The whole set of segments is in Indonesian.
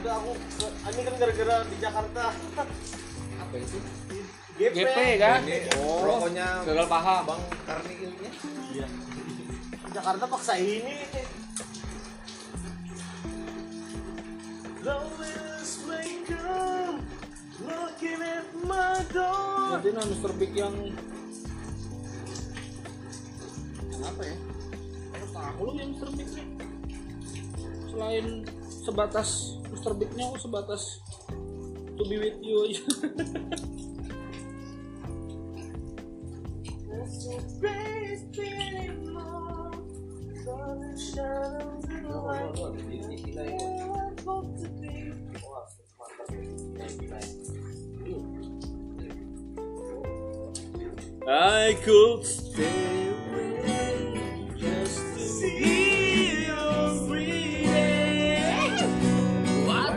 Ada aku, ini kan gara-gara di Jakarta. apa itu GP. GP kan ini Oh rokoknya gagal paham bang Karniilnya Iya. Jakarta paksa ini. At my door. Jadi nah Mr. Big yang apa ya? Aku tahu loh yang Mr. Big nih. Selain sebatas Mr. Big-nya aku sebatas to be with you aja. There's no space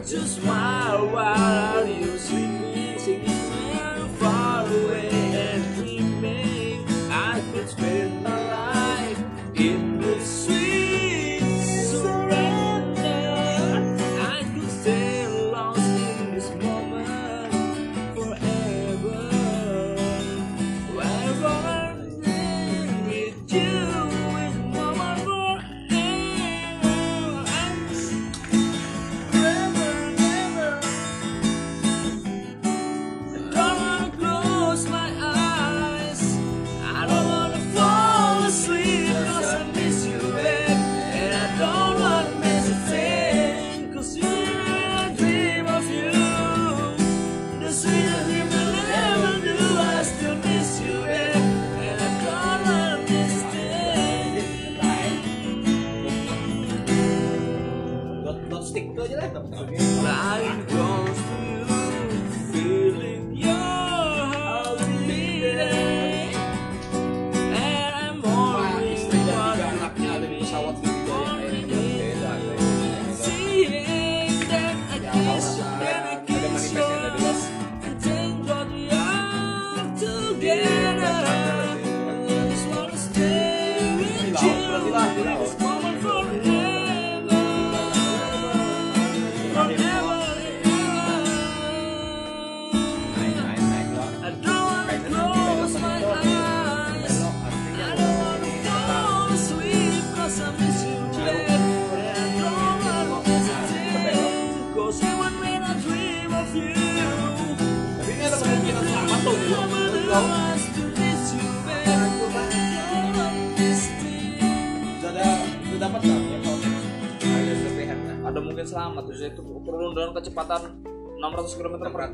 Just why, why are you sleeping? Taking me far away and dreaming I could spend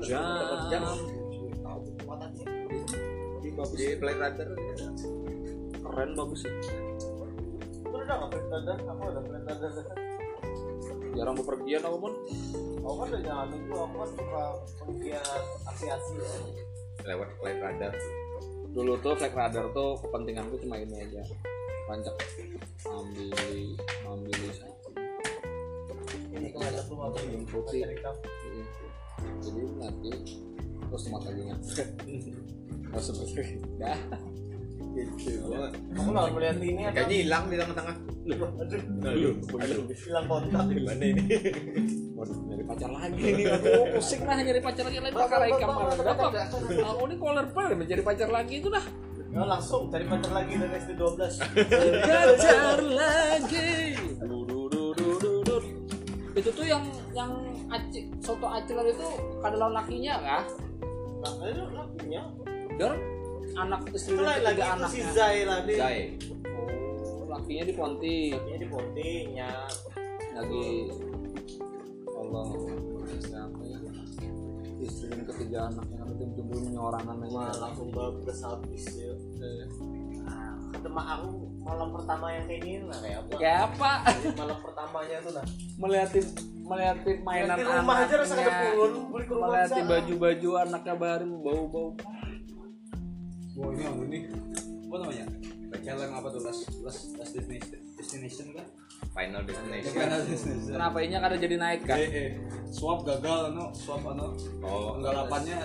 jam. jam di bagus di Blade Runner Keren bagus sih. Udah nggak? Aku ada. Jarang bepergian aku pun. Aku kan udah jalan itu, aku kan suka penggiat aksi-aksi ya. lewat Blade Runner dulu tuh flag radar tuh kepentinganku cuma ini aja pancak ambil ambil Ini kalau ada tuh apa jadi nanti terus mata lagi nggak seperti dah. Gitu. Aku nggak melihat ini kayaknya hilang di tengah-tengah Aduh, aduh hilang kontak. gimana ini? Waduh, nyari pacar lagi. Nih aduh pusing lah nyari pacar lagi. Perkara ikan marah. bapak aku ini koler banget mencari pacar lagi itu dah. Ya langsung cari pacar lagi dari SD 12. pacar lagi itu tuh yang yang aci, soto aciler itu kada lawan lakinya kah itu lakinya. Dar anak istri Itu lagi ketiga itu si anaknya Zai tadi. Zai oh lakinya di Ponti Lakinya di Pontinya. lagi Allah istri apa ya istri yang ketiga anaknya kan timbul menyorangan aja langsung bablas habis ya. Eh, Ketemu aku malam pertama yang kayak gini lah kayak apa? kayak apa malam pertamanya tuh nah. melihatin melihatin mainan Di rumah aja rasa purun, beli ke rumah melihatin baju-baju anaknya baru bau-bau Oh ini apa ini? Apa namanya? Challenge apa tuh? Last last last destination, destination kan? Final destination. Final destination. kenapa ini kada jadi naik kan Eh, eh, swap gagal, no, swap ano, Oh, tanggal 8-nya,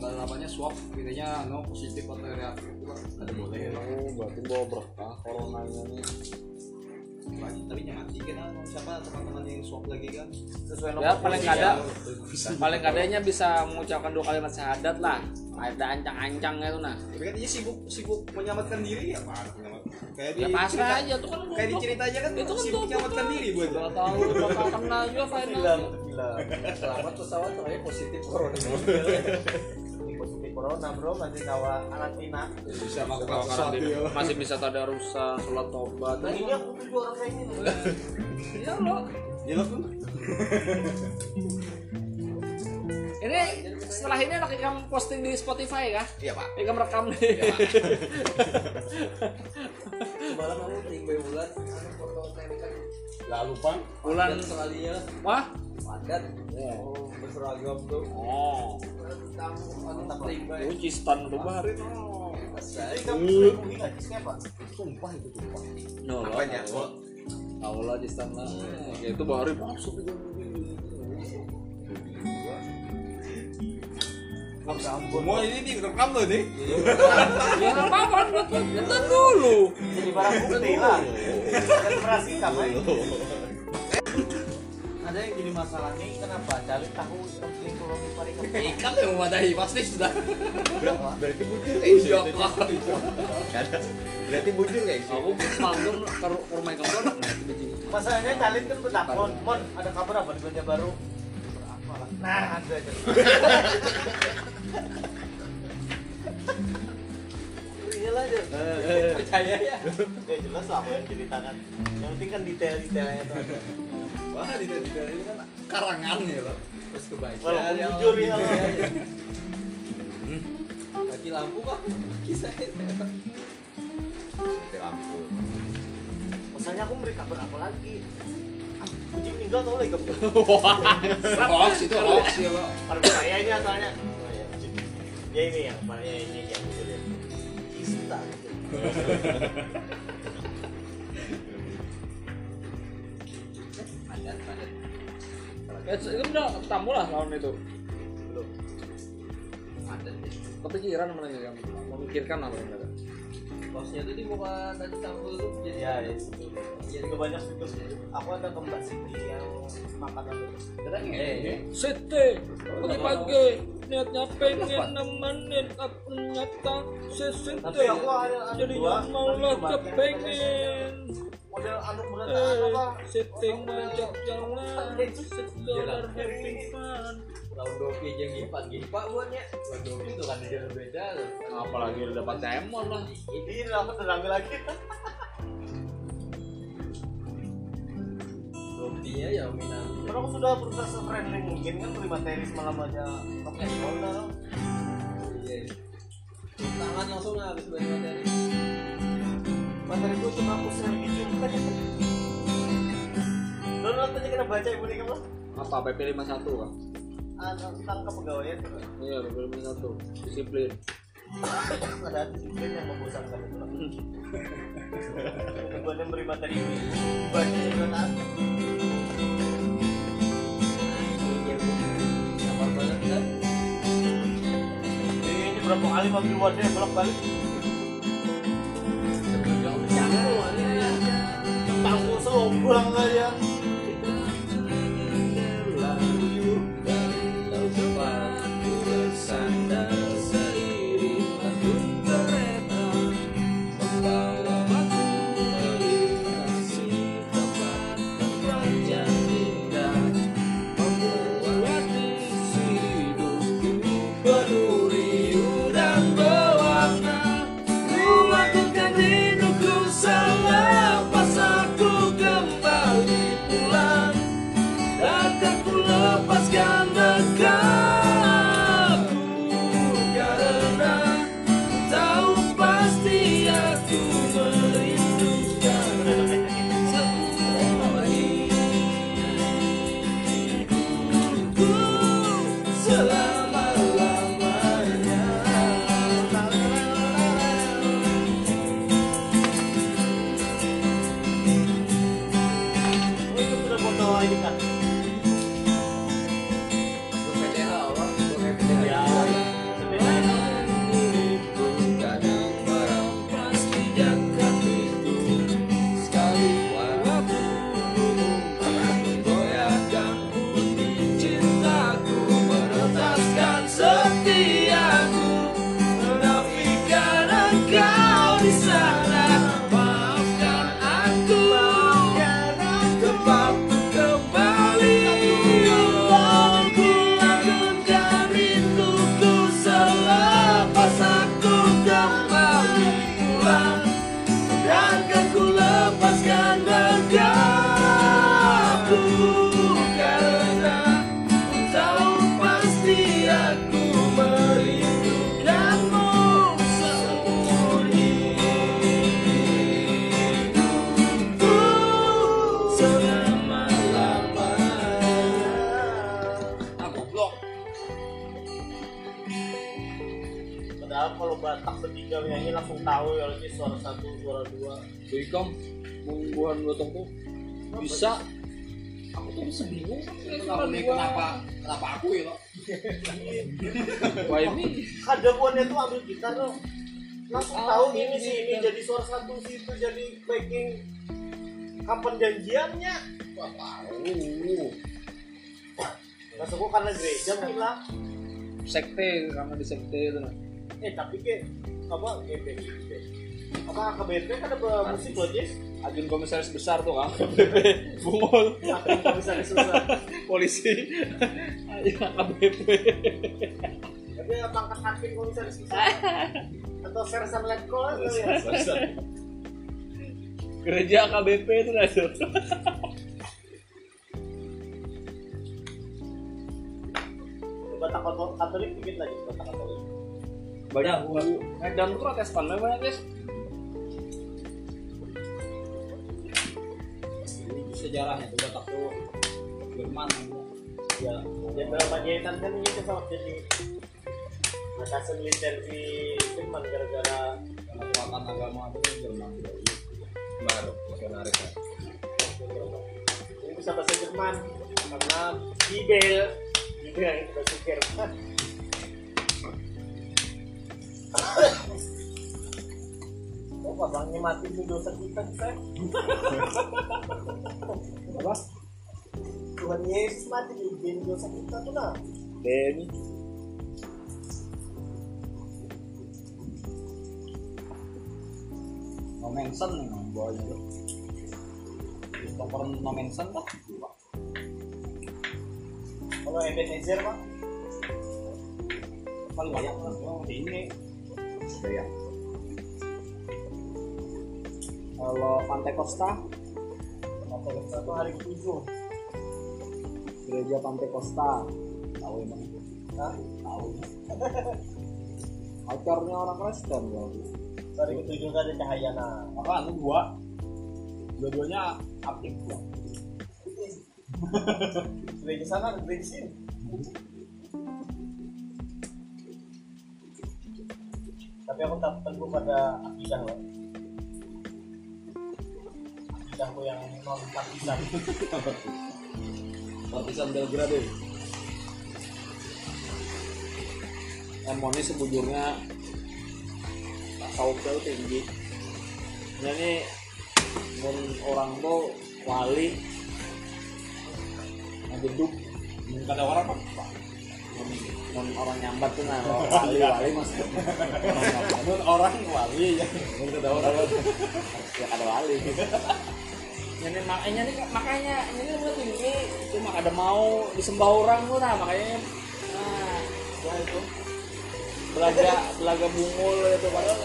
tanggal 8-nya swap, intinya no positif atau reaktif, ada boleh. oh berarti bawa berkah coronanya nih Lagi, tapi mati kan siapa teman-teman yang swap lagi kan? Sesuai ya paling kada Bisa. paling kadanya bisa mengucapkan dua kalimat syahadat lah ada ancang-ancang gitu nah Tapi kan dia sibuk sibuk menyelamatkan diri ya, Pak. Kayak di ya pasrah cerita- aja tuh kan Kayak di cerita aja kan Itu kan sibuk menyelamatkan kan. diri buat Gak tahu bakal kena juga final bilang selamat pesawat terakhir positif corona corona bro masih kawa karantina bisa melakukan sesuatu karantina ya. masih bisa tadarusan sholat tobat nah ini aku tuju orang kayak gini ya lo Ya lo tuh. ini setelah ini anak kamu posting di Spotify kah? Iya, Pak. Ikam rekam nih. semalam aku tinggal bulan anu foto template Gak lupa. Bulan sekalinya wah? padat oh berseragam tuh Oh, kamu anu Cistan jadi kamu sih apa Sumpah itu sumpah. No, Apanya? Tahu lah Cistan lah. Ya itu masuk. Itu. Semua ini direkam loh nih. Ya nggak apa-apa, dulu. jadi barang bukti lah. Kan merasi kamu ada yang jadi masalah nih kenapa cari tahu yang koloni parikam Ikan yang memadahi pasti sudah. Berarti bujur kayak gitu. Iya. Berarti bujur gitu. Aku manggung ke ru- ke rumah kamu itu biji. masalahnya Calin kan bertakon mon ada kabar apa di belanja baru apa lah nah ada aja lah aja percaya ya. Ya jelas lah apa yang ceritakan yang penting kan detail-detailnya tuh Wah, di ini kan karangan ya loh. Terus kebaca. walaupun jujur ya lo Lagi lampu kok. Kisah Di lampu. masalahnya aku beri kabar apa lagi? Ah, kucing meninggal tau lagi kamu Hoax itu hoax ya lo. Kalau saya ini asalnya. Oh, ya, ya ini yang ya ini yang Ya, itu udah tamu lah tahun itu. belum Padat deh. Kepikiran mana ya kamu? Memikirkan apa yang ada? Bosnya tuh di muka tadi campur tuh jadi ya ya jadi banyak fitur aku ada ke Mbak Siti yang makanan Terang ya. Eh, Sete, pagi-pagi niatnya pengen nemenin aku nyata ada ada Jadi malah coba kepengen. model anu berat apa setting ngajak jalan, sekedar having fun. Tahun dopi yang gipat gipat buatnya. Tahun dopi itu kan dia beda loh. Apalagi udah dapat temon lah. ini aku terang lagi Dopinya ya minang. Karena aku sudah berusaha se-friendly mungkin kan beri materi semalam aja and roll dah. Iya. Tangan langsung habis balik materi. materi gue cuma aku share kan Download aja kita baca ibu nih kamu Apa PP 51 kan? Tentang kepegawaian. Iya, PP 51. Disiplin. ada disiplin yang membosankan itu. Buat yang beri materi ini. Apa banget kan? Ini berapa kali panggil wadah bolak balik selombang aja Selepas aku kembali Beckham mengbuahan gotong tuh bisa. Aku tuh bisa bingung. Kenapa nih? kenapa kenapa aku ya lo? wah ini Ada buannya tuh ambil gitar tuh. Langsung tahu ini sih ini jadi suara satu sih itu jadi backing kapan janjiannya? Wah tahu. suka karena gereja gila sekte karena di sekte itu eh tapi ke apa GBB apa KBP kan ada musik loh Jess Ajun komisaris besar tuh kan bungul Aku bisa susah polisi. Ayo AKBP tapi pangkat hakim komisaris susah atau sersan letkol atau ya? Gereja AKBP itu tuh Batak Katolik- dikit lagi Batak Katolik. Banyak Medan tuh protestan banyak guys sejarahnya tuh Batak tuh Jerman. ya Jenderal Panjaitan kan ini tuh sama jadi atasan militer di Jerman gara-gara kekuatan agama itu Jerman. baru misionaris ya. ini bisa bahasa Jerman karena Bibel Bibel yang itu bahasa Jerman Oh, abangnya mati itu dosa kita bisa. apa Tuhan Yesus mati di dosa kita tuh nah. Denny No mention nih no tuh. Topper no mention tuh. Kalau Ebenezer mah Paling banyak lah. Ini. Gaya. Kalau Pantai Costa Pantai Costa tuh hari ketujuh. gereja Pantai Costa Tahu emang. Hah? Tahu. pacarnya orang Kristen loh Hari ketujuh kan ada cahaya nah. Apa anu gua? Dua-duanya aktif gua. Gereja sana, gereja sini. Tapi aku tak teguh pada akidah loh. Akidahku yang non partisan. Partisan Belgrade. Emoni sebujurnya tasawufnya tuh tinggi ini mun orang tuh wali. Ngeduduk Mungkin ada orang apa? mun orang nyambat tuh nah wali wali mas. Mun orang wali ya. mun ada orang. Ya ada wali ini makanya nih makanya ini udah tinggi cuma ada mau disembah orang tuh nah makanya nah ya itu belaga belaga bungul itu padahal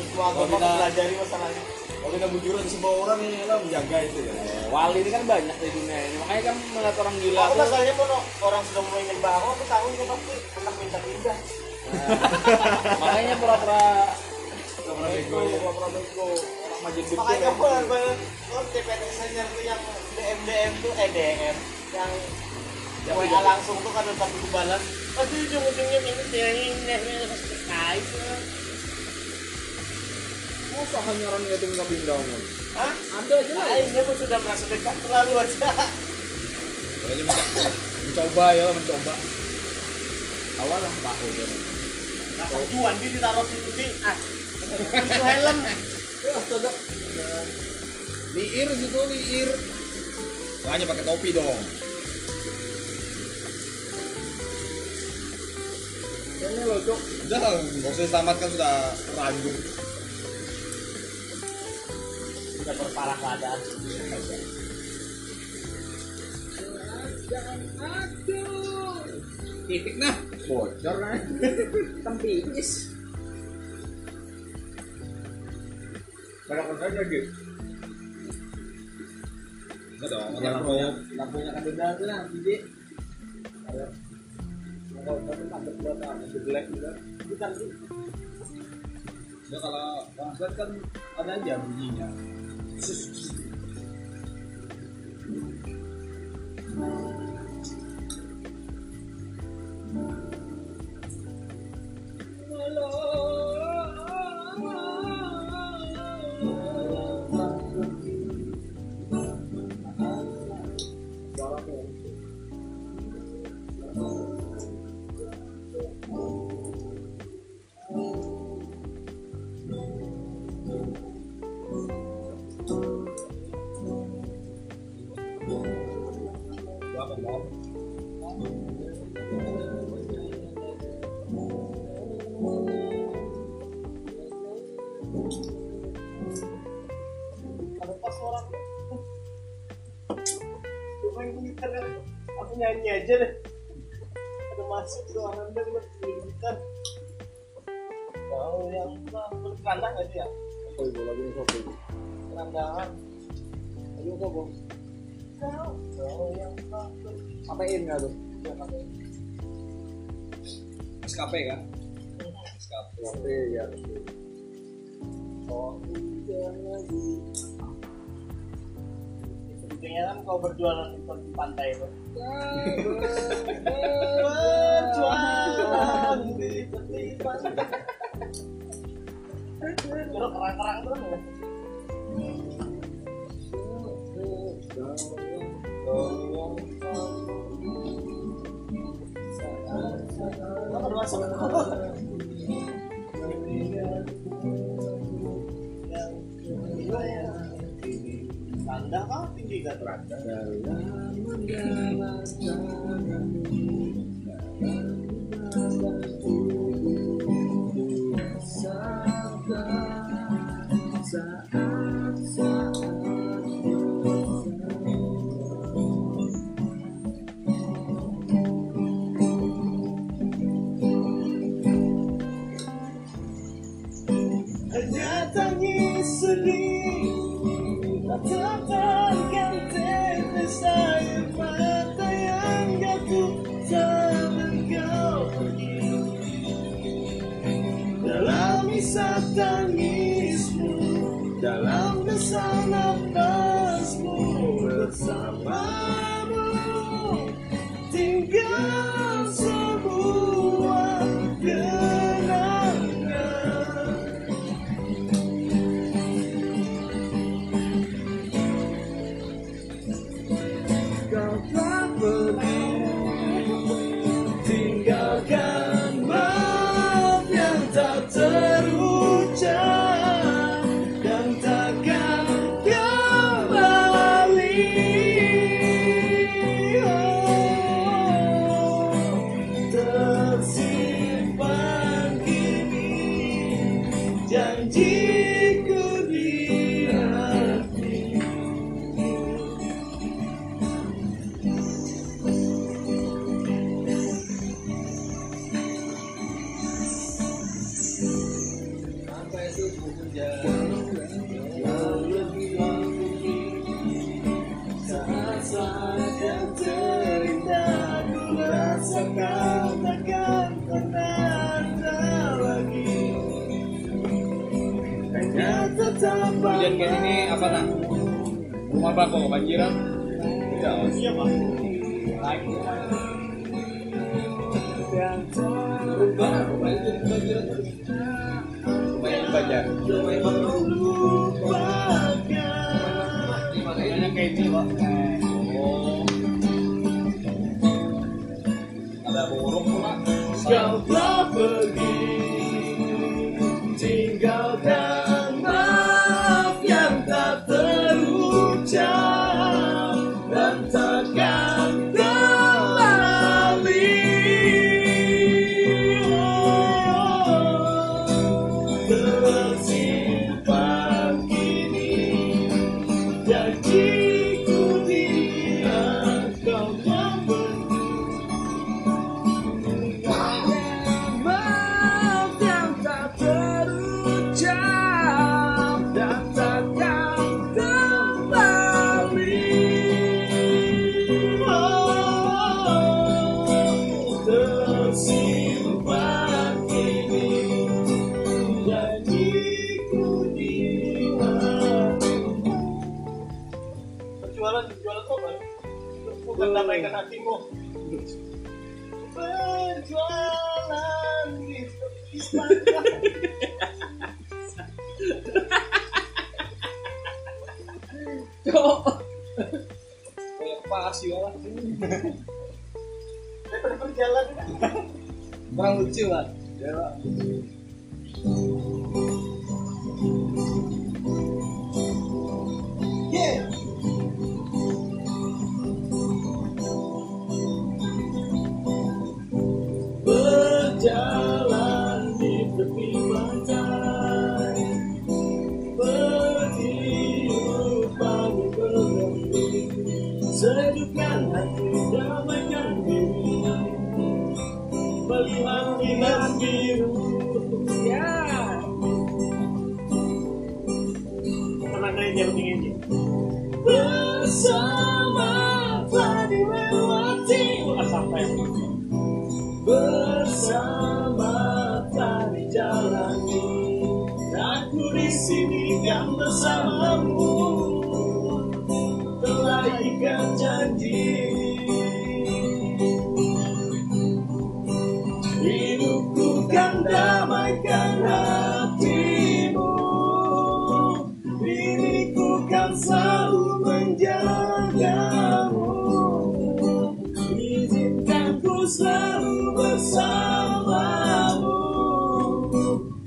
Semua agama kita- mempelajari masalahnya. Kalau kita bujuran di sebuah orang ini lah menjaga itu ya. eh, wali ini kan banyak di dunia ini makanya kan melihat orang gila Aku tuh masalahnya kalau orang sudah mulai nyembah aku, aku tahu itu pasti anak minta pindah. nah, makanya pura-pura Pura-pura bego, ya. pura-pura bego majid bego Makanya ya. banyak oh, TPS saja tuh yang DM DM tuh eh DM yang WA langsung tuh kan tapi balas. Pasti ujung-ujungnya ini ini ini ini terkait. Masa hanya orang itu nggak pindah? Hah? Ada aja lah. Dia pun sudah merasa dekat terlalu aja. Kayaknya mencoba, mencoba ya mencoba. Awal lah kan. Nah, tujuan dia ditaruh situ di ah. Itu helm. Ya astaga. Liir situ liir. Makanya pakai topi dong. Ini loh cok. Udah lah, nggak usah diselamatkan sudah ranjung. Sudah berparah keadaan. Titik nah. Bocor nah. Tempis. Pada konser lagi. Enggak dong, Ya, lampunya, pro. lampunya kan udah tuh lah, jadi ada kalau tapi mantep buat? Jelek juga. Bukan sih. Ya kalau konser kan ada aja bunyinya. Berapa Sampaiin nggak tuh? SKP kan? SKP. SKP ya. Oh, jangan lagi. Sebenarnya kan kau berjualan di tepi pantai itu. Berjualan di tepi pantai. Terus kerang-kerang terus masuk? Tanda kah tinggi gak teranda? Dalam Rumah bako banjiran? Tidak. pak Lagi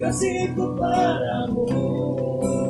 Casi para amor.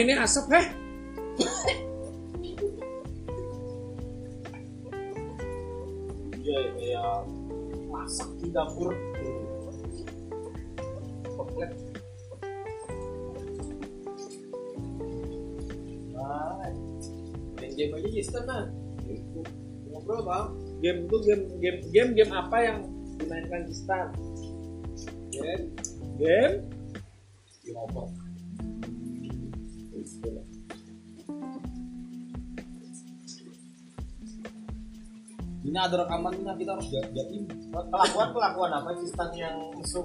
Ini asap heh. Iya, kayak masak di dapur. Komplek. Main game aja Yisten mah. Ngobrol bang. Game itu game game game game apa yang dimainkan di Star? Game. Game? Game apa? Ini ada rekaman nah kita harus jaim. Kelakuan kelakuan apa sistem yang mesum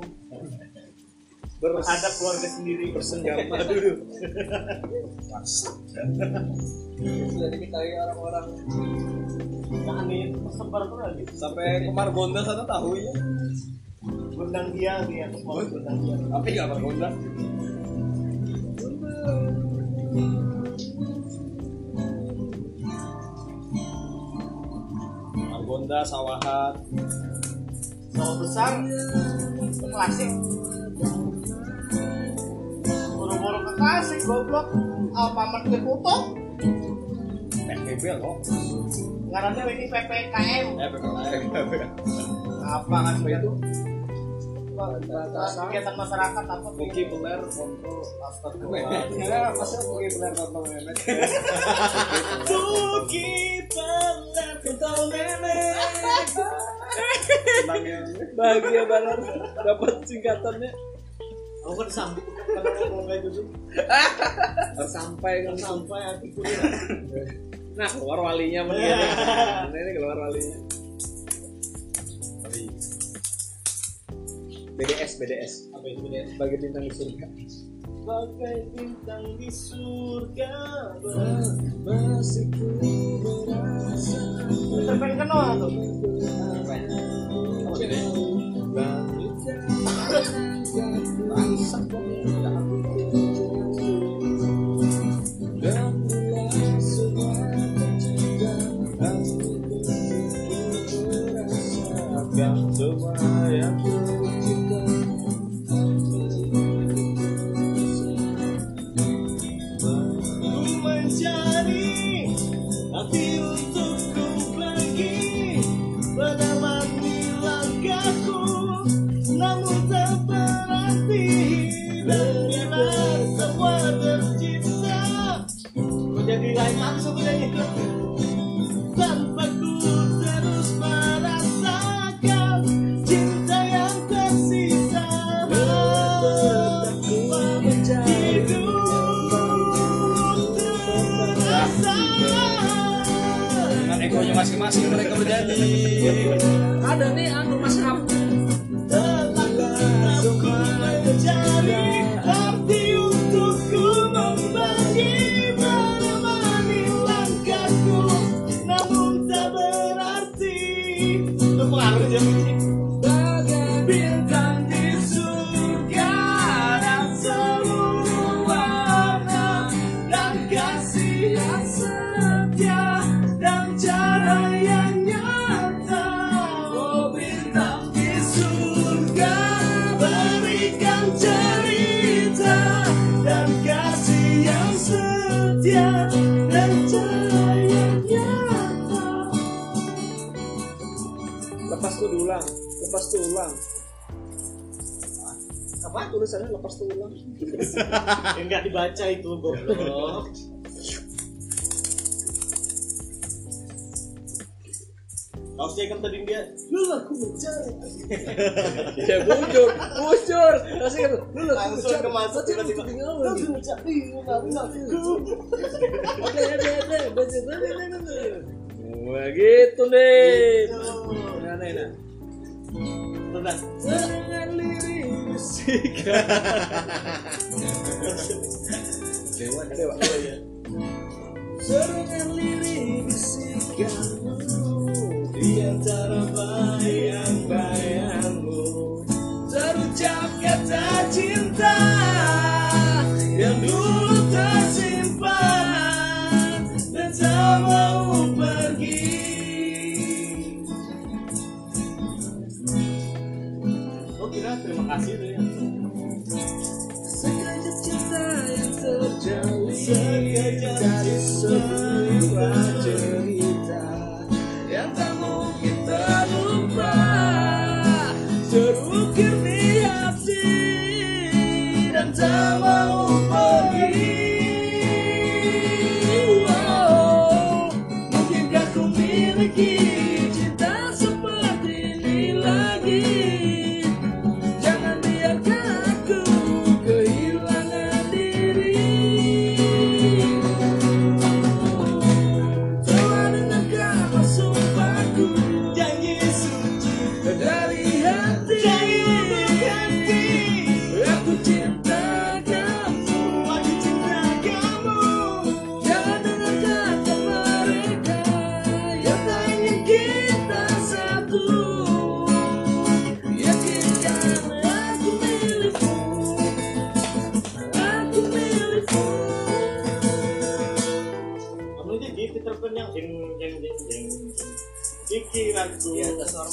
berhadap keluarga sendiri Bersenjama dulu. Sudah dimintai orang-orang. Nah, ini sebar tuh lagi. Sampai kemar Bonda sana tahu ya. Gue undang dia dia mau undang dia Tapi nggak berguna. Margonda, Sawahat, sawah besar klasik buru-buru ke klasik goblok Alfamart ke Kuto PPB kok. ngarannya ini PPKM Eh, PPB. apa kan itu kegiatan masyarakat apa Buki bener kontrol Astagfirullah. Ya, masa Buki bener kontrol. Buki pelan memek Senangnya. Bahagia banget dapat singkatannya. aku kan kalau ngomong kayak gitu Sampai kan sampai hati kuliah Nah, keluar walinya mendingan. Nah, ini keluar walinya. BDS, BDS. apa itu dia Sebagai bintang di surga. Bagai bintang di surga Masih ku merasa sampai kenal tuh Semua Ya bujur, bujur. Kasih kan. Lu Langsung ke masa tiba-tiba. tinggal Lu aku mencari, aku aku. Oke, oke, oke. Baca Wah gitu deh. Nah, nah, nah. Dengan lirik musik. Dewa, dewa. Serengan lirik bisikanmu Di antara bayang-bayangmu kata cinta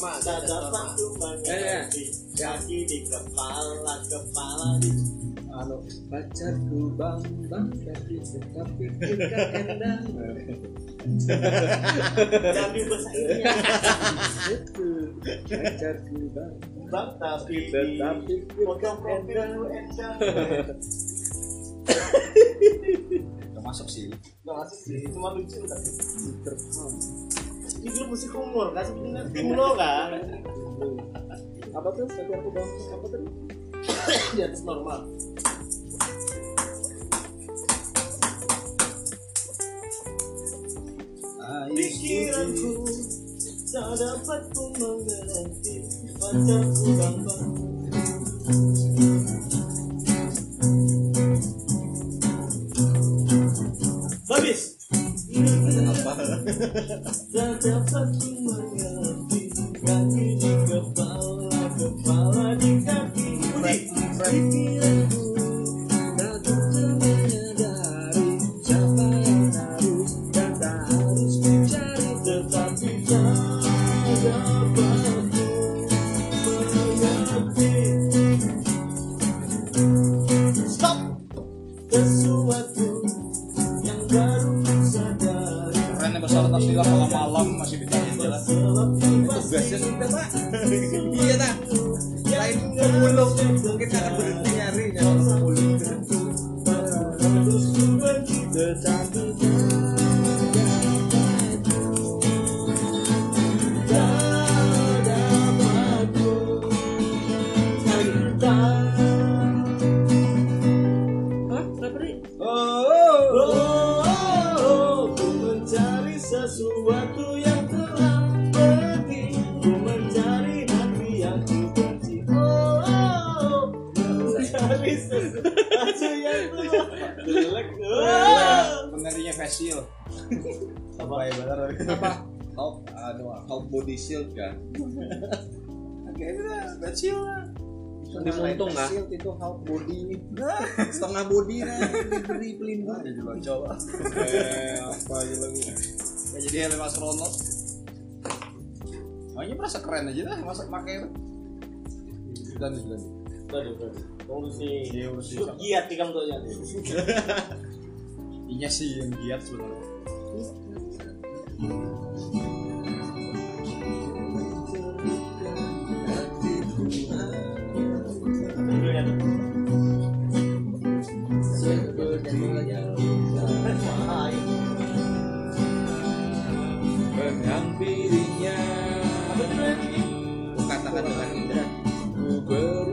Di Tak dapat ku mengerti Kaki di kepala, kepala di Anu, pacarku bang bang tapi tetap pikirkan endang. Jadi bahasa Inggris Itu pacarku bang Bang tapi di tetap Foto pikirkan profil endang. endang Termasuk sih. Gak masuk sih, cuma lucu kan Terpaham. Ini musik humor kan sebenarnya lo kan? Apa tuh? Tapi aku bang apa tadi? Di atas normal. Pikiranku tak dapat ku mengerti Pacarku gampang Habis Tak sesuatu yang telah pergi Ku mencari hati yang ku benci Oh, ku mencari sesuatu yang telah jelek Oh. Penarinya facial. Apa ya benar? Apa? Top, aduh, top body shield kan. Akhirnya facial lah. Dimuntung nggak? Shield itu half body ini. Setengah body nah diberi pelindung. Jadi lo coba. Eh, apa aja lagi. Ya jadi helm astronot. Makanya merasa keren aja dah masa pakai. Dan dan. Waduh, waduh. Tunggu sih. Iya, urus sih. Lu Giat di kamu tuh ya. Inya sih yang giat sebenarnya. Ku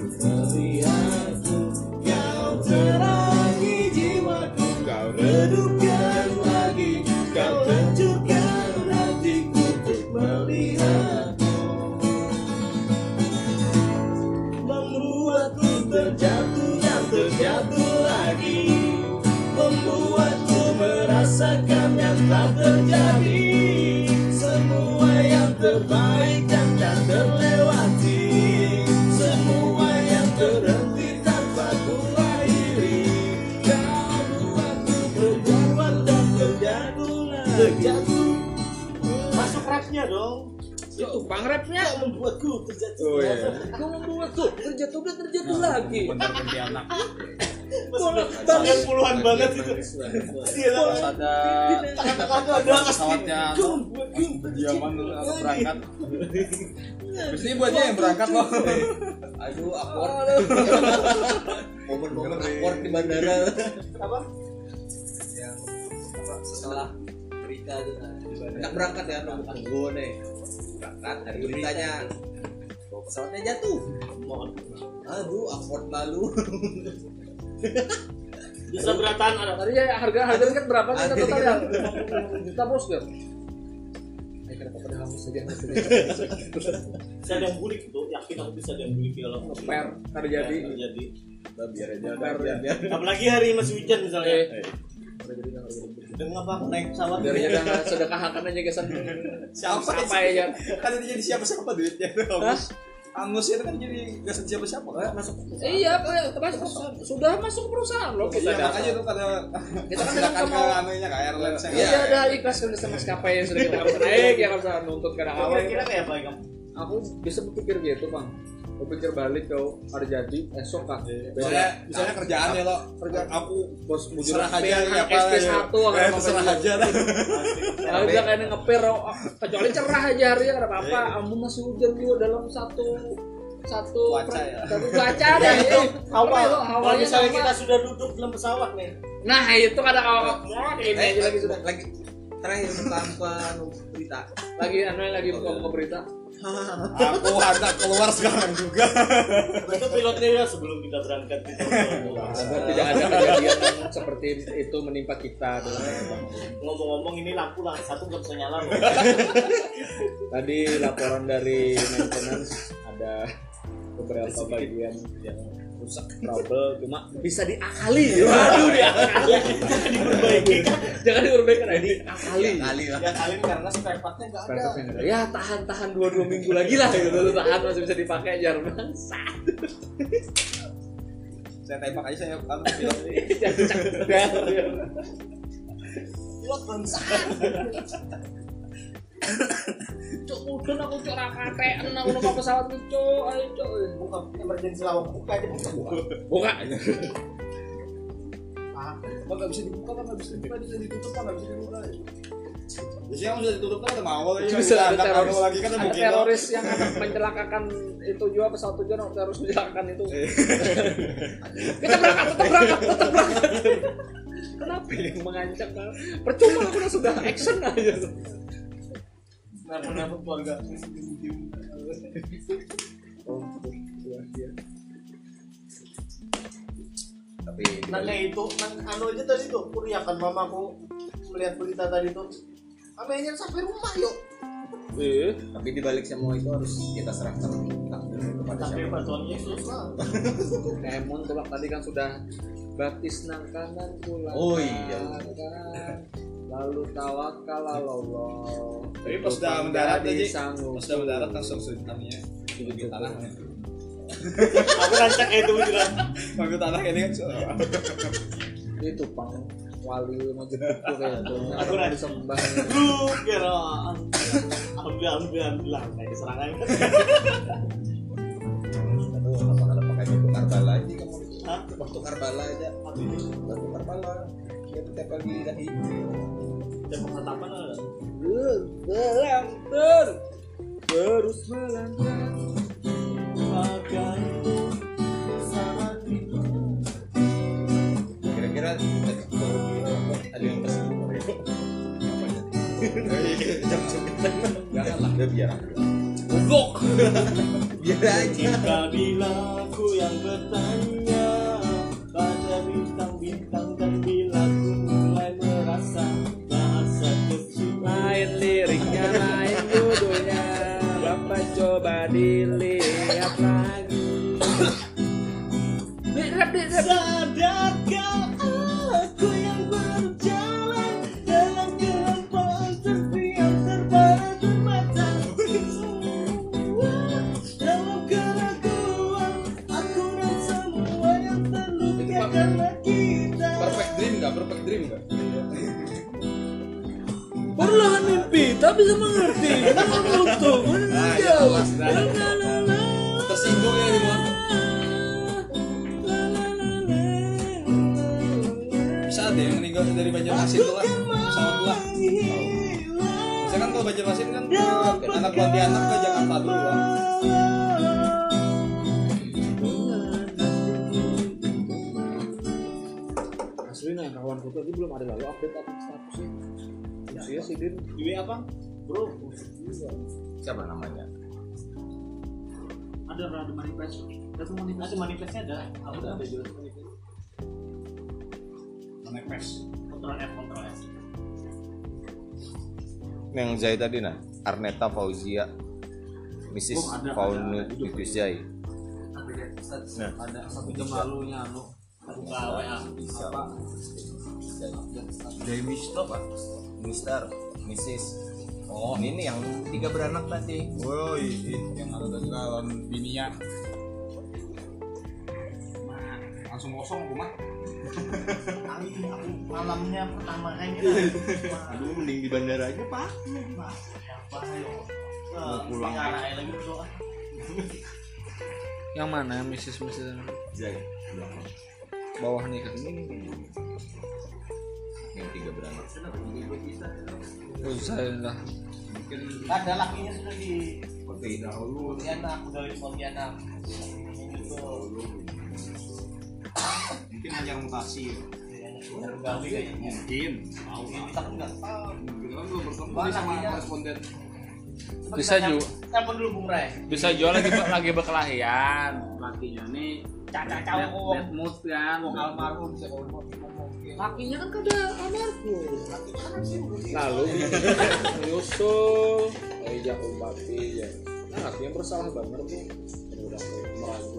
Mm-hmm. Itu pangrapnya Kau membuatku terjatuh Oh iya. Kau membuatku terjatuh dan terjatuh lagi. Bener anak. Tahun puluhan banget itu. Iya ada Kata-kata ada. Pesawatnya diaman atau berangkat. Terus ini buatnya yang berangkat loh. Aduh awkward Momen-momen awkward di bandara. Apa? Yang setelah beri Amerika tuh nah, Nggak berangkat ya nunggu tunggu nih berangkat hari beritanya. Bahwa pesawatnya jatuh. Mohon. Aduh afford lalu. Bisa berataan ada. Tadi ya harga harga kan berapa nih Harga total kita- ya? Juta bos kan? Eh kenapa pada saja? Bisa ada yang bulik tuh. Yakin aku bisa ada yang bulik kalau Ngeper terjadi. terjadi Udah, biar aja apalagi hari masih hujan misalnya Dan ngapa aku naik pesawat Biar aja nggak sedekahkan aja kesan. siapa Siapa ya? kan itu jadi siapa siapa duitnya Hah? Angus itu kan jadi gak siapa siapa kan masuk Iya, Pak. Mas, sudah masuk perusahaan loh kita. Iya makanya tuh pada Kita kan ke mau- anunya ke airlines Iya, ada ikhlas kan sama maskapai yang sudah kita naik yang harus nuntut ke awal. kira-kira kayak apa ya kamu Aku bisa berpikir gitu, Bang. Berpikir balik kalau ada jadi esok kan. misalnya misalnya kerjaan ya lo. Kerjaan. Aku bos jualan aja anak apa SP satu eh, terserah aja. dah Kalau bilang kayak ngepir oh, kecuali cerah aja harinya nggak ada apa-apa. Ampun masih hujan juga dalam satu satu Cuaca ya. satu cuaca deh. eh. hawa Apa itu? kalau Hawanya misalnya kita sudah duduk dalam pesawat nih. Nah itu kadang awal. Ini eh aja lagi sudah. lagi. Terakhir tanpa berita. Lagi anu lagi buka-buka berita. Aku hendak keluar sekarang juga itu pilotnya ya sebelum kita berangkat gitu. Agar tidak ada kejadian yang seperti itu menimpa kita dalam ngomong-ngomong ini lampu lah satu nggak bisa nyala. Tadi laporan dari maintenance ada beberapa bagian yang rusak trouble cuma bisa diakali. Waduh diakali. Jangan diperbaiki. Kan jangan diperbaiki nah, diakali. Kali lah. Kalian karena spare partnya nggak ada. Ya tahan tahan dua dua minggu lagi lah gitu. Lu tahan masih bisa dipakai jar bangsat. Saya tembak aja saya kan pilot pilot cok mudun aku cok rakatean aku numpak pesawat nih cok ayo cok buka emergency lawak. Buka aja buka buka. Buka. Ah Pak nggak bisa dibuka kan nggak bisa dibuka? Bisa ditutup kan nggak bisa dibuka biasanya kalau sudah ditutup kan? Ada mau lagi bisa ada ada teroris. lagi kan ada mungkin. teroris yang akan mencelakakan itu juga pesawat tujuan atau teroris mencelakakan itu. Kita berangkat tetap berangkat tetap berangkat. Kenapa yang mengancam percuma aku udah sudah action aja nelfon keluarga oh, iya, iya. tapi nah kayak itu nah, anu aja tadi tuh kuriakan mamaku melihat berita tadi tuh. Amenya sampai rumah yuk. Eh, tapi dibalik semua itu harus kita serahkan takdir kepada siapa? bantuan Yesus lah Emon tuh Bang, tadi kan sudah baptis nang kanan pulang Oh, iya. Lalu tawakal Allah Tapi pas udah mendarat aja, pas udah mendarat langsung sultannya di tanahnya. Aku rancak itu juga Bangku tanah ini kan surga. itu pang wali mau jemput tuh kayak Aku orang rasa- disembah. Lu kira. Ambil ambil ambil lah kayak serangan. Aduh, apa ada pakai batu Karbala aja kamu? Hah? Waktu Karbala aja. Batu Karbala. Tuh tiap pagi dahi. dan penghatapan ada melanggar terus melanggar bagai sama kita Kira-kira ada yang pesen jam sembilan jangan lah. Udah biar goblok. Biar aja. Jika bila ku yang bertanya coba dilihat lagi. Di rap rap. Sadarkah aku yang berjalan dalam kehidupan sepi yang terbatas mata dalam keraguan aku dan semua yang terluka karena kita. Perfect dream nggak? Perfect dream nggak? Perlahan mimpi tak bisa mengerti. Untuk Ah, tersinggung ya di bisa ada yang meninggal dari Banjarmasin tuh lah lah Biasanya kan kalau Banjarmasin kan anak Pontianak ke Jakarta dulu lah asli nah kawan gue tadi belum ada lalu update update statusnya Iya sih Din. Dewi apa? Bro, Siapa namanya? Ada ada manifest. Ada manifest. Ada manifestnya ada. Ada ada jelas manifest. Manifest. Kontrol F, kontrol F. Yang Zai tadi nah, Arneta Fauzia, Mrs. Oh, ada, Faunu ada, ada. itu Zai. Nah. Ada satu jam lalu nya anu. Aku ke WA. Bisa. Apa? Zai pak, Mister, Mrs. Oh, ini yang tiga beranak tadi. Oh, itu yang ada tadi lawan bininya. Nah, langsung kosong rumah. Kali aku malamnya pertama kali Aduh, mending di bandara aja pak. Ayo? Mau pulang. Lagi berdoa. Yang mana Mrs. Mrs. Zai, bawah nih kan ini. yang tiga beranak. Usah lah. Ada lakinya sudah di Seperti dahulu. Pontianak, udah di Pontianak. Itu Mungkin ajar mutasi. Gawi kayaknya. Mungkin. Tahu kita pun nggak tahu. Kita kan belum bertemu Mana sama? Bisa kita ju. nyam- Telepon dulu Bung Ray. Bisa jual lagi lagi berkelahian. Lakinya nih Caca cowok. bad mood kan. Wong almarhum saya ngomong. Lakinya kan kada almarhum. Lakinya kan sih Lalu menyusul, ejak umpati ya. Nah, artinya bersalah banget tuh. Udah meragu.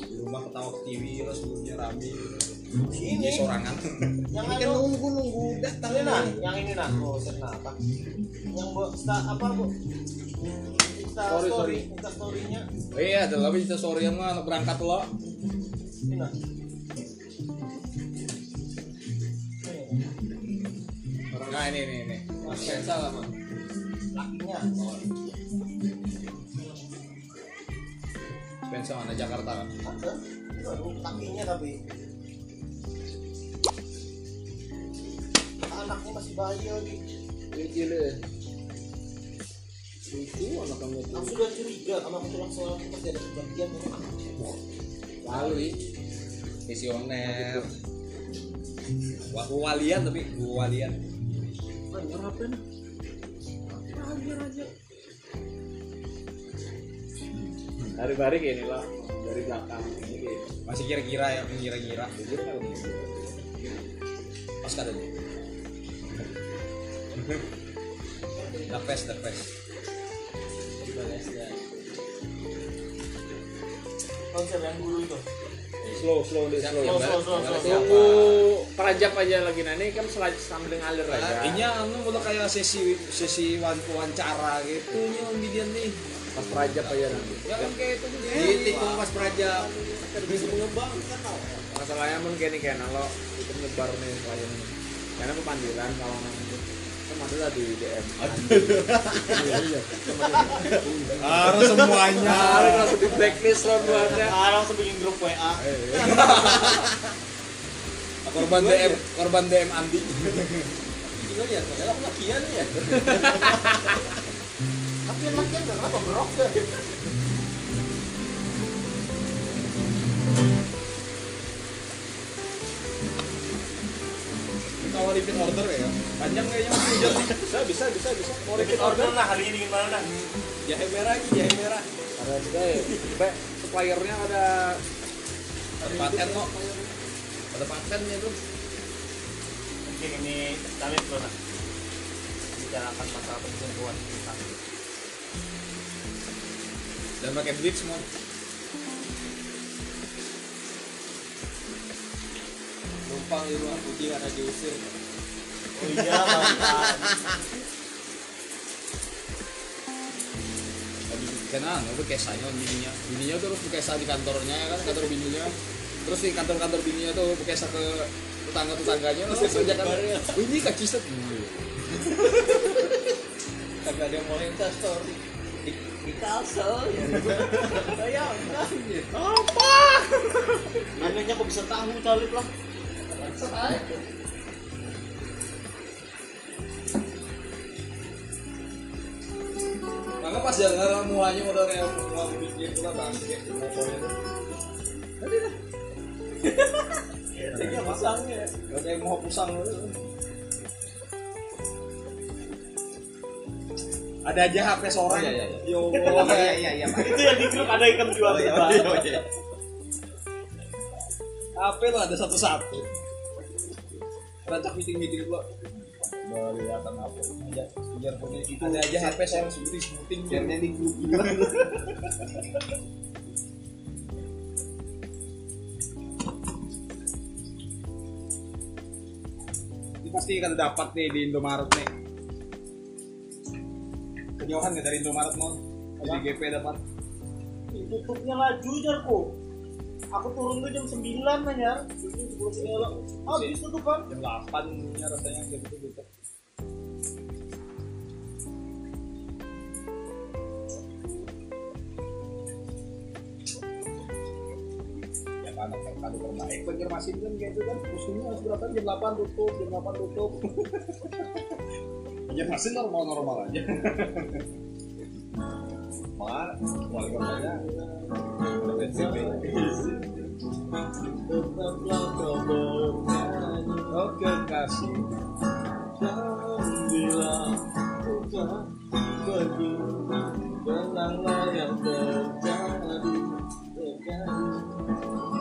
Di rumah ketawa ke TV terus sebelumnya rame. Ini. Sorangan. yang Ini kan nunggu nunggu datang ini nah, yang ini nah, oh apa? Yang bu, apa bu? Insta Sorry, story. Insta story-nya. Iya, ada lagi kita sorry yang mana berangkat lo. Ini nah. Nah ini ini ini. Mas Kensa lah mas. Lakinya. Spencer mana Jakarta kan? Ada. Lakinya tapi. Anaknya masih bayi lagi. Kecil deh. Itu anak kamu. Aku sudah curiga sama aku tulang soal pasti ada kebagian Lalu ih. Visioner. Wah, walian tapi walian. Anjir apa nih? Anjir aja. Dari balik ini lah, dari belakang ini. Masih kira-kira ya, kira-kira. Jadi gitu. Pas kada nih. The best, the best. Konser yang dulu itu. Slow, slow deh, slow. Slow, slow, slow, slow. Tunggu perajap aja lagi nah ini kan sambil ngalir aja. Nah, ini anu udah kayak sesi sesi wan- wawancara gitu nya om Bidian nih. Pas perajap aja nanti. Ya kan kayak itu di tikung pas peraja. Bisa mengembangkan tau. Masalahnya mungkin nih kayak kalau itu nyebar nih klien karena pemanggilan kalau nanti ada lah di DM. Harus semuanya. Harus langsung di blacklist loh buatnya. Ah, langsung bikin grup WA. Korban DM, korban DM Andi. Gila ya, padahal aku lakian ya. Lakian lakian gak kenapa berok deh. Kita mau repeat order ya. Panjang kayaknya masih hujan. Bisa bisa bisa bisa. Mau Repeat order? nah, hari ini dingin mana nah? Jahe merah lagi, jahe merah. Ada juga ya. Sampai suppliernya ada Ada paten kok. Ada patennya tuh. Mungkin ini kami perlu nah. Bicarakan masalah perselingkuhan kita. Dan pakai duit semua. Numpang di rumah putih karena diusir. Oh iya, mantap. Tadi kenal, itu kesanya bininya. Bininya tuh harus bekesa di kantornya kan, kantor bininya. Terus di kantor-kantor bininya tuh bekesa ke tetangga-tetangganya terus kerja kan. Oh, ini kak Ciset. Kagak ada yang mau insta story. Di, di kalsel ya. Saya enggak. Apa? Anehnya kok bisa tahu talip lah. Maka pas jalan muanya udah kayak mau bikin itu lah bangke motornya tuh. Ini apa? pasangnya Gak ada yang mau pusang Ada aja HP seorang. Oh, iya, iya, iya. Yo. Iya iya iya Pak. itu yang di grup ada ikan jual Oh iya Pak. oh iya. HP lo ada satu-satu. Rancak meeting-meeting gua. Kelihatan apa aja biar punya itu Ada aja HP seorang sebutin sebutin biarnya di grup pasti kan dapat nih di Indomaret nih. Kejauhan nggak dari Indomaret non? Di GP dapat. tutupnya laju jarku aku turun tuh jam 9 nanya itu sebelum sini lo habis tutupan Jam 8 nya rasanya gitu gitu. Ya kan kan kali terbaik Banjarmasin kan kayak itu kan? Musuhnya harus berapa? Jam 8 tutup jam 8 tutup. Banjarmasin normal normal aja Malah wali kotanya udah PSBB. tetaplah kau kasih bilang yang terjadi Terjadi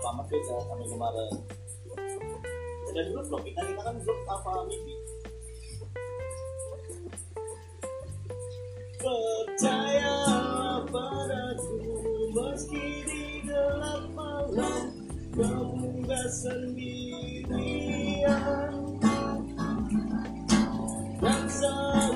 Alfamart beda sama kemarin. Ada dulu blok kita kita kan blok Alfa Midi percaya padaku meski di gelap malam kamu gak sendirian. Dan semua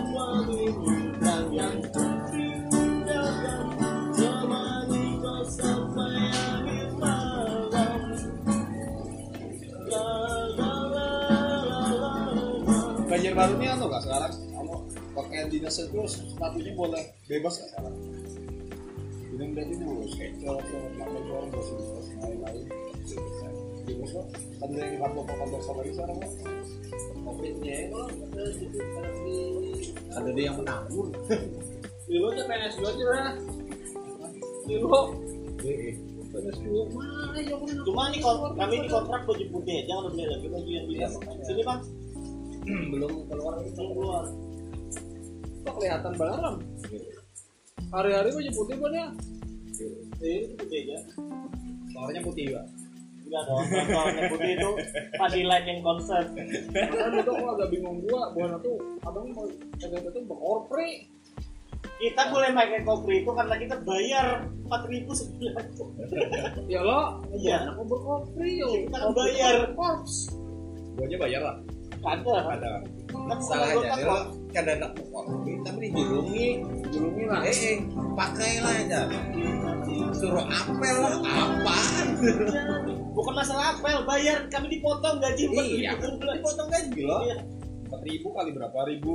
Barunya anu kak sekarang kamu pakaian dinas itu sepatunya boleh bebas kak sekarang ini udah itu sketcher pakai jualan bersih bersih lain-lain bebas kok kan kantor kantor salari sekarang kok Covidnya Ada dia yang menanggung. di lu tuh PNS dua aja lah di lu Eh, PNS dua mana ya cuma nih kon- kami di kontrak baju putih kalau beli lagi baju yang biasa sini bang belum keluar belum keluar. Kok kelihatan banget hari-hari baju putih kan ya? Ini itu putih aja. Warnanya putih juga enggak dong yang putih itu pasti like yang konsep. Makanya itu kok agak bingung gua. Buana tuh abang mau kagak itu berkorpre kita boleh pakai kopri itu karena kita bayar empat ribu sebulan ya lo Iya. anak mau berkorpre yo? Kita kan bayar. korps. Gua aja bayar lah ada. Ada. Kan salahnya anggota kalau kan ada kopi tapi dijulungi julungi lah eh eh, pakailah aja. Suruh apel lah apaan? Bukan masalah apel bayar. Kami dipotong gaji empat iya dipotong gaji loh. Iya. empat ribu kali berapa? Ribu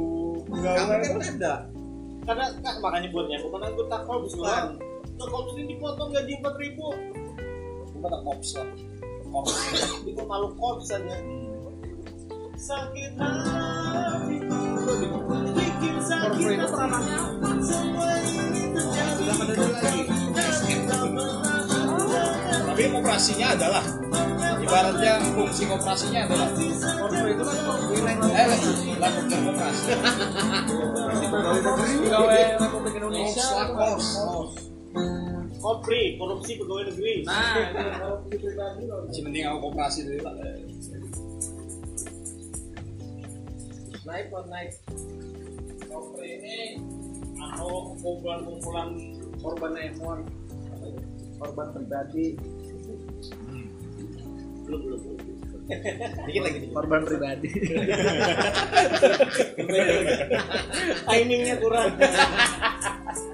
kamu kan ada. Karena kak, makanya buatnya bukan anggota korps kan korps ini dipotong gaji empat ribu. Kata korps lah korps itu malu korps saja sakit hatiku bikin sakit itu semua ini terjadi tapi operasinya adalah ibaratnya fungsi operasinya adalah itu kan eh operasi. Pegawai Republik Indonesia. Korupsi pegawai negeri. nah masih penting aku operasi dulu lah naik buat naik. Kopri ini anu kumpulan-kumpulan korban emon korban pribadi. Belum belum. Dikit lagi korban pribadi. Timingnya kurang.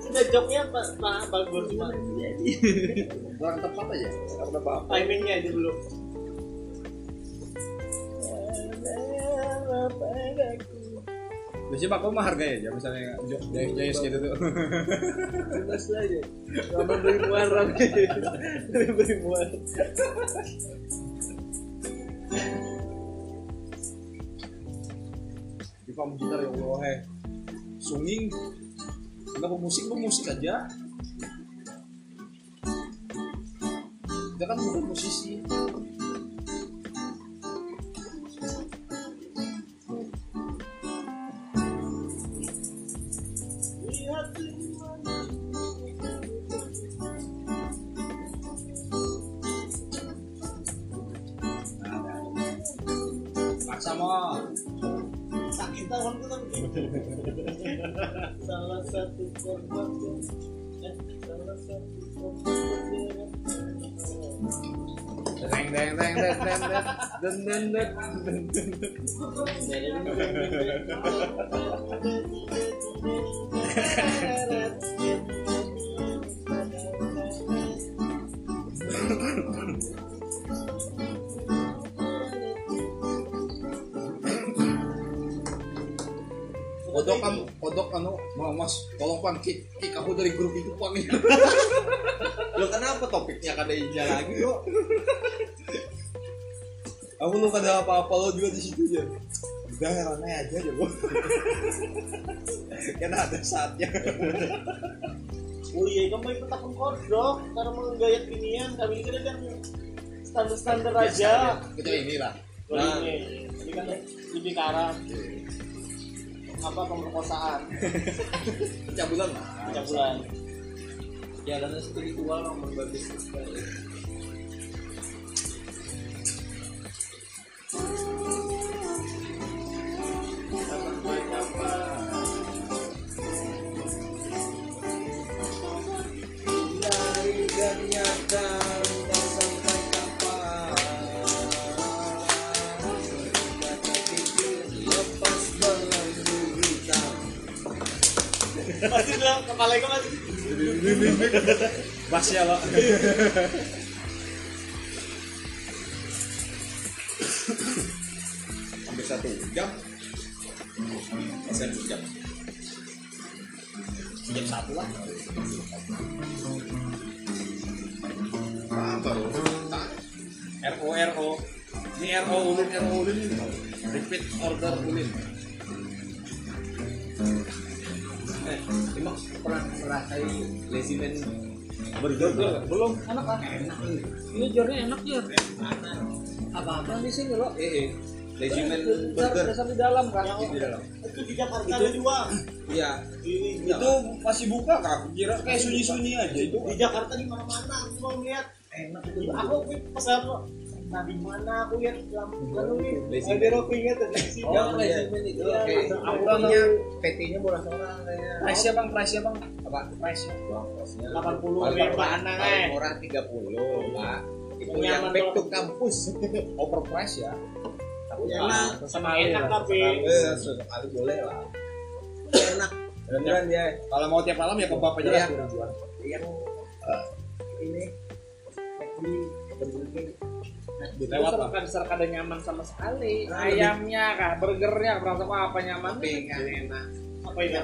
Sudah joknya pak pak bagus cuma kurang tepat aja timingnya aja belum Biasanya Ko mah harganya aja misalnya jaya jaya gitu tuh. Jelas aja. Kamu beli muarang. beli muarang. Di kamu gitar ya Allah he. Sunging. Kenapa musik lu musik aja? Kita kan bukan musisi. Kodok kan, kodok anu, mau mas, tolong pan kick, kick dari grup itu pan Lo kenapa topiknya kada lagi lo? Aku lu kada apa-apa lo juga di situ aja. Udah heran aja aja gua. Karena ada saatnya. Oh iya, kamu ikut akun kodok karena menggayat ginian kami kira kan standar-standar aja. Kita inilah. Oh, ini, ini kan lebih ke arah apa pemerkosaan, Cabulan lah. pencabulan. Ya karena spiritual nomor bagus sekali. Masih dalam kepala itu masih. Ya lo. hampir satu jam hampir jam satu lah. Apa RO RO ini RO ulin RO ulin repeat order ulin eh emang pernah ngerasain lesimen berjogel belum. Enak kan enak ini. Jornya enak ya. apa apa sini lo eh, eh. Dasar burger dasar di dalam kan. di dalam Itu di Jakarta ada dua. iya Itu masih buka kak? Kira kayak sunyi-sunyi aja itu. di Jakarta di mana-mana aku mau lihat. enak Aku pesan lo. Nah di mana aku lihat lampu lalu nih. Lazy Ada ropinya tuh di sini. Oh, lazy man itu Iya, oke lazy man. PT-nya bola orang kayaknya Price ya bang, price ya bang. apa price bang price-nya 80 paling ribu murah anak eh. murah 30 pak itu Yang back to kampus Overprice ya. Ya, enak Sekali enak tapi sekali boleh lah enak beneran dia Kalau mau tiap malam ya ke bapak aja kurang jual. yang ini Lewat lah. kan dasar kada nyaman sama sekali. Nah, Ayamnya kah, burgernya berasa apa nyaman. tapi nggak enak apa itu?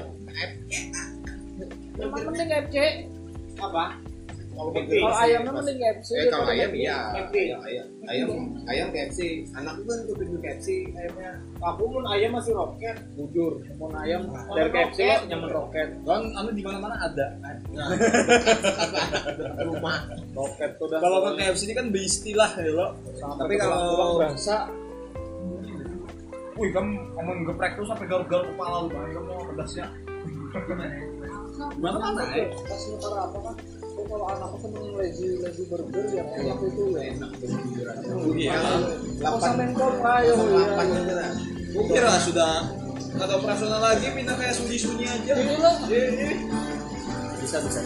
Nyaman mending FC. Apa? Kalau Kalau ayamnya mending FC. eh kalau ayam iya McD. ayam ayam ayam ayam KFC anakku kan tuh pintu KFC ayamnya Aku pun ayam masih roket. Bujur, mau ayam Oh, dari KFC nyaman roket. Kan anu di mana-mana ada. nah rumah Roket tuh udah. Kalau ke KFC ini kan beristilah ya lo. Tapi kalau- berasa Wih, kamu ngomong geprek terus sampai garuk-garuk kepala lu, Bang. kamu mau pedasnya. Gimana mana pas ntar apa kan? kalau anakku seneng lagi lagi burger ya itu enak berjujuran iya. Ya, Lapan main kopra ya, ya gue kira sudah kata operasional lagi pindah kayak sunyi-sunyi aja. Iya, iya. Iya, bisa bisa.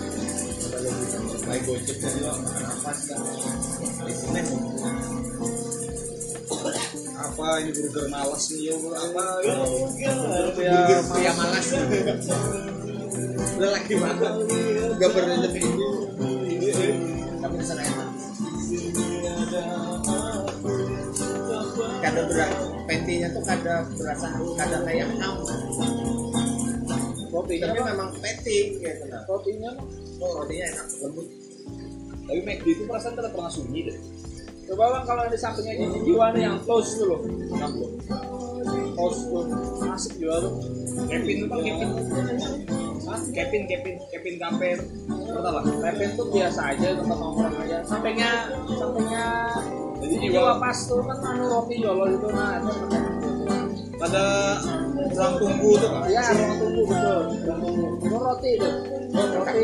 Baik apa apa ini burger malas nih yo? Apa? Burger. Ya malas. Udah lagi banget gak pernah lebih itu tapi di sana enak kada berat. Petinya tuh kada berasa kada kayak ham Rotinya tapi memang peti gitu rotinya mah oh rotinya enak lembut. Tapi McD itu perasaan tidak pernah sunyi deh. Coba bang kalau di sampingnya Gigi Jiwana yang close tuh loh. Close tuh. Asik juga tuh. Kevin itu bang Kevin? Kevin Kevin Kevin Betul lah Kevin tuh biasa aja tempat nongkrong aja. Sampingnya sampingnya Jadi juga pas tuh kan anu roti jolo itu nah itu ada ruang tunggu tuh kan ya ruang tunggu betul. Ruang tunggu. Itu roti itu roti.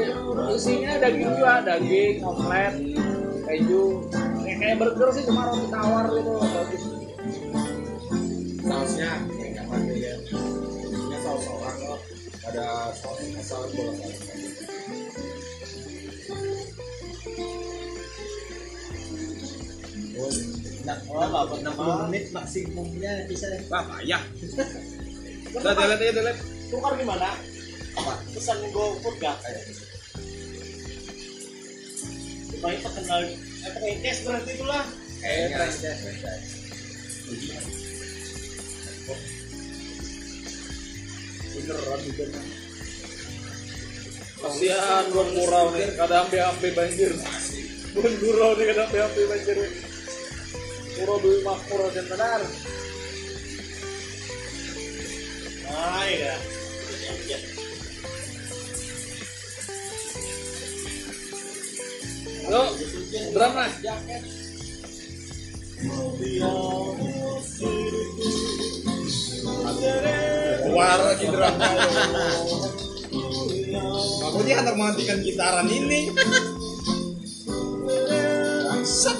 Isinya daging juga daging omelet keju. Kayak kayak burger sih cuma roti tawar gitu bagus. Sausnya ada asal bola. Oh, nah, oh, 60 menit maksimumnya bisa deh. wah payah. Udah delete aja delete tukar gimana Apa? pesan GoFood gak supaya terkenal. Eh pakai cash berarti itulah. Beneran juga kasihan buat murau nih. Kadang ambil banjir. Buat murau nih kadang ambil banjir murau dulu makmur dan benar. Nah iya. Yuk drama keluar lagi drama aku dia hendak menghentikan gitaran ini. Bangsat.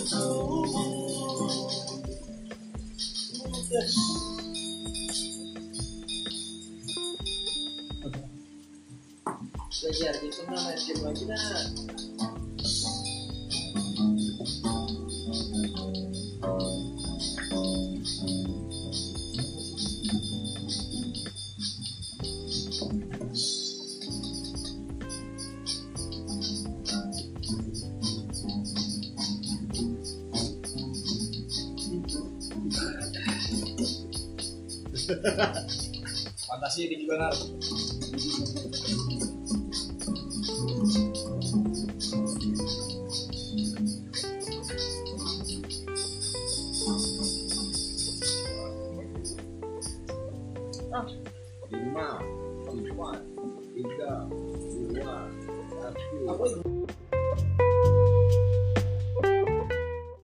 Belajar gitu nah, main fantasi di benar lima, empat, tiga, dua, satu.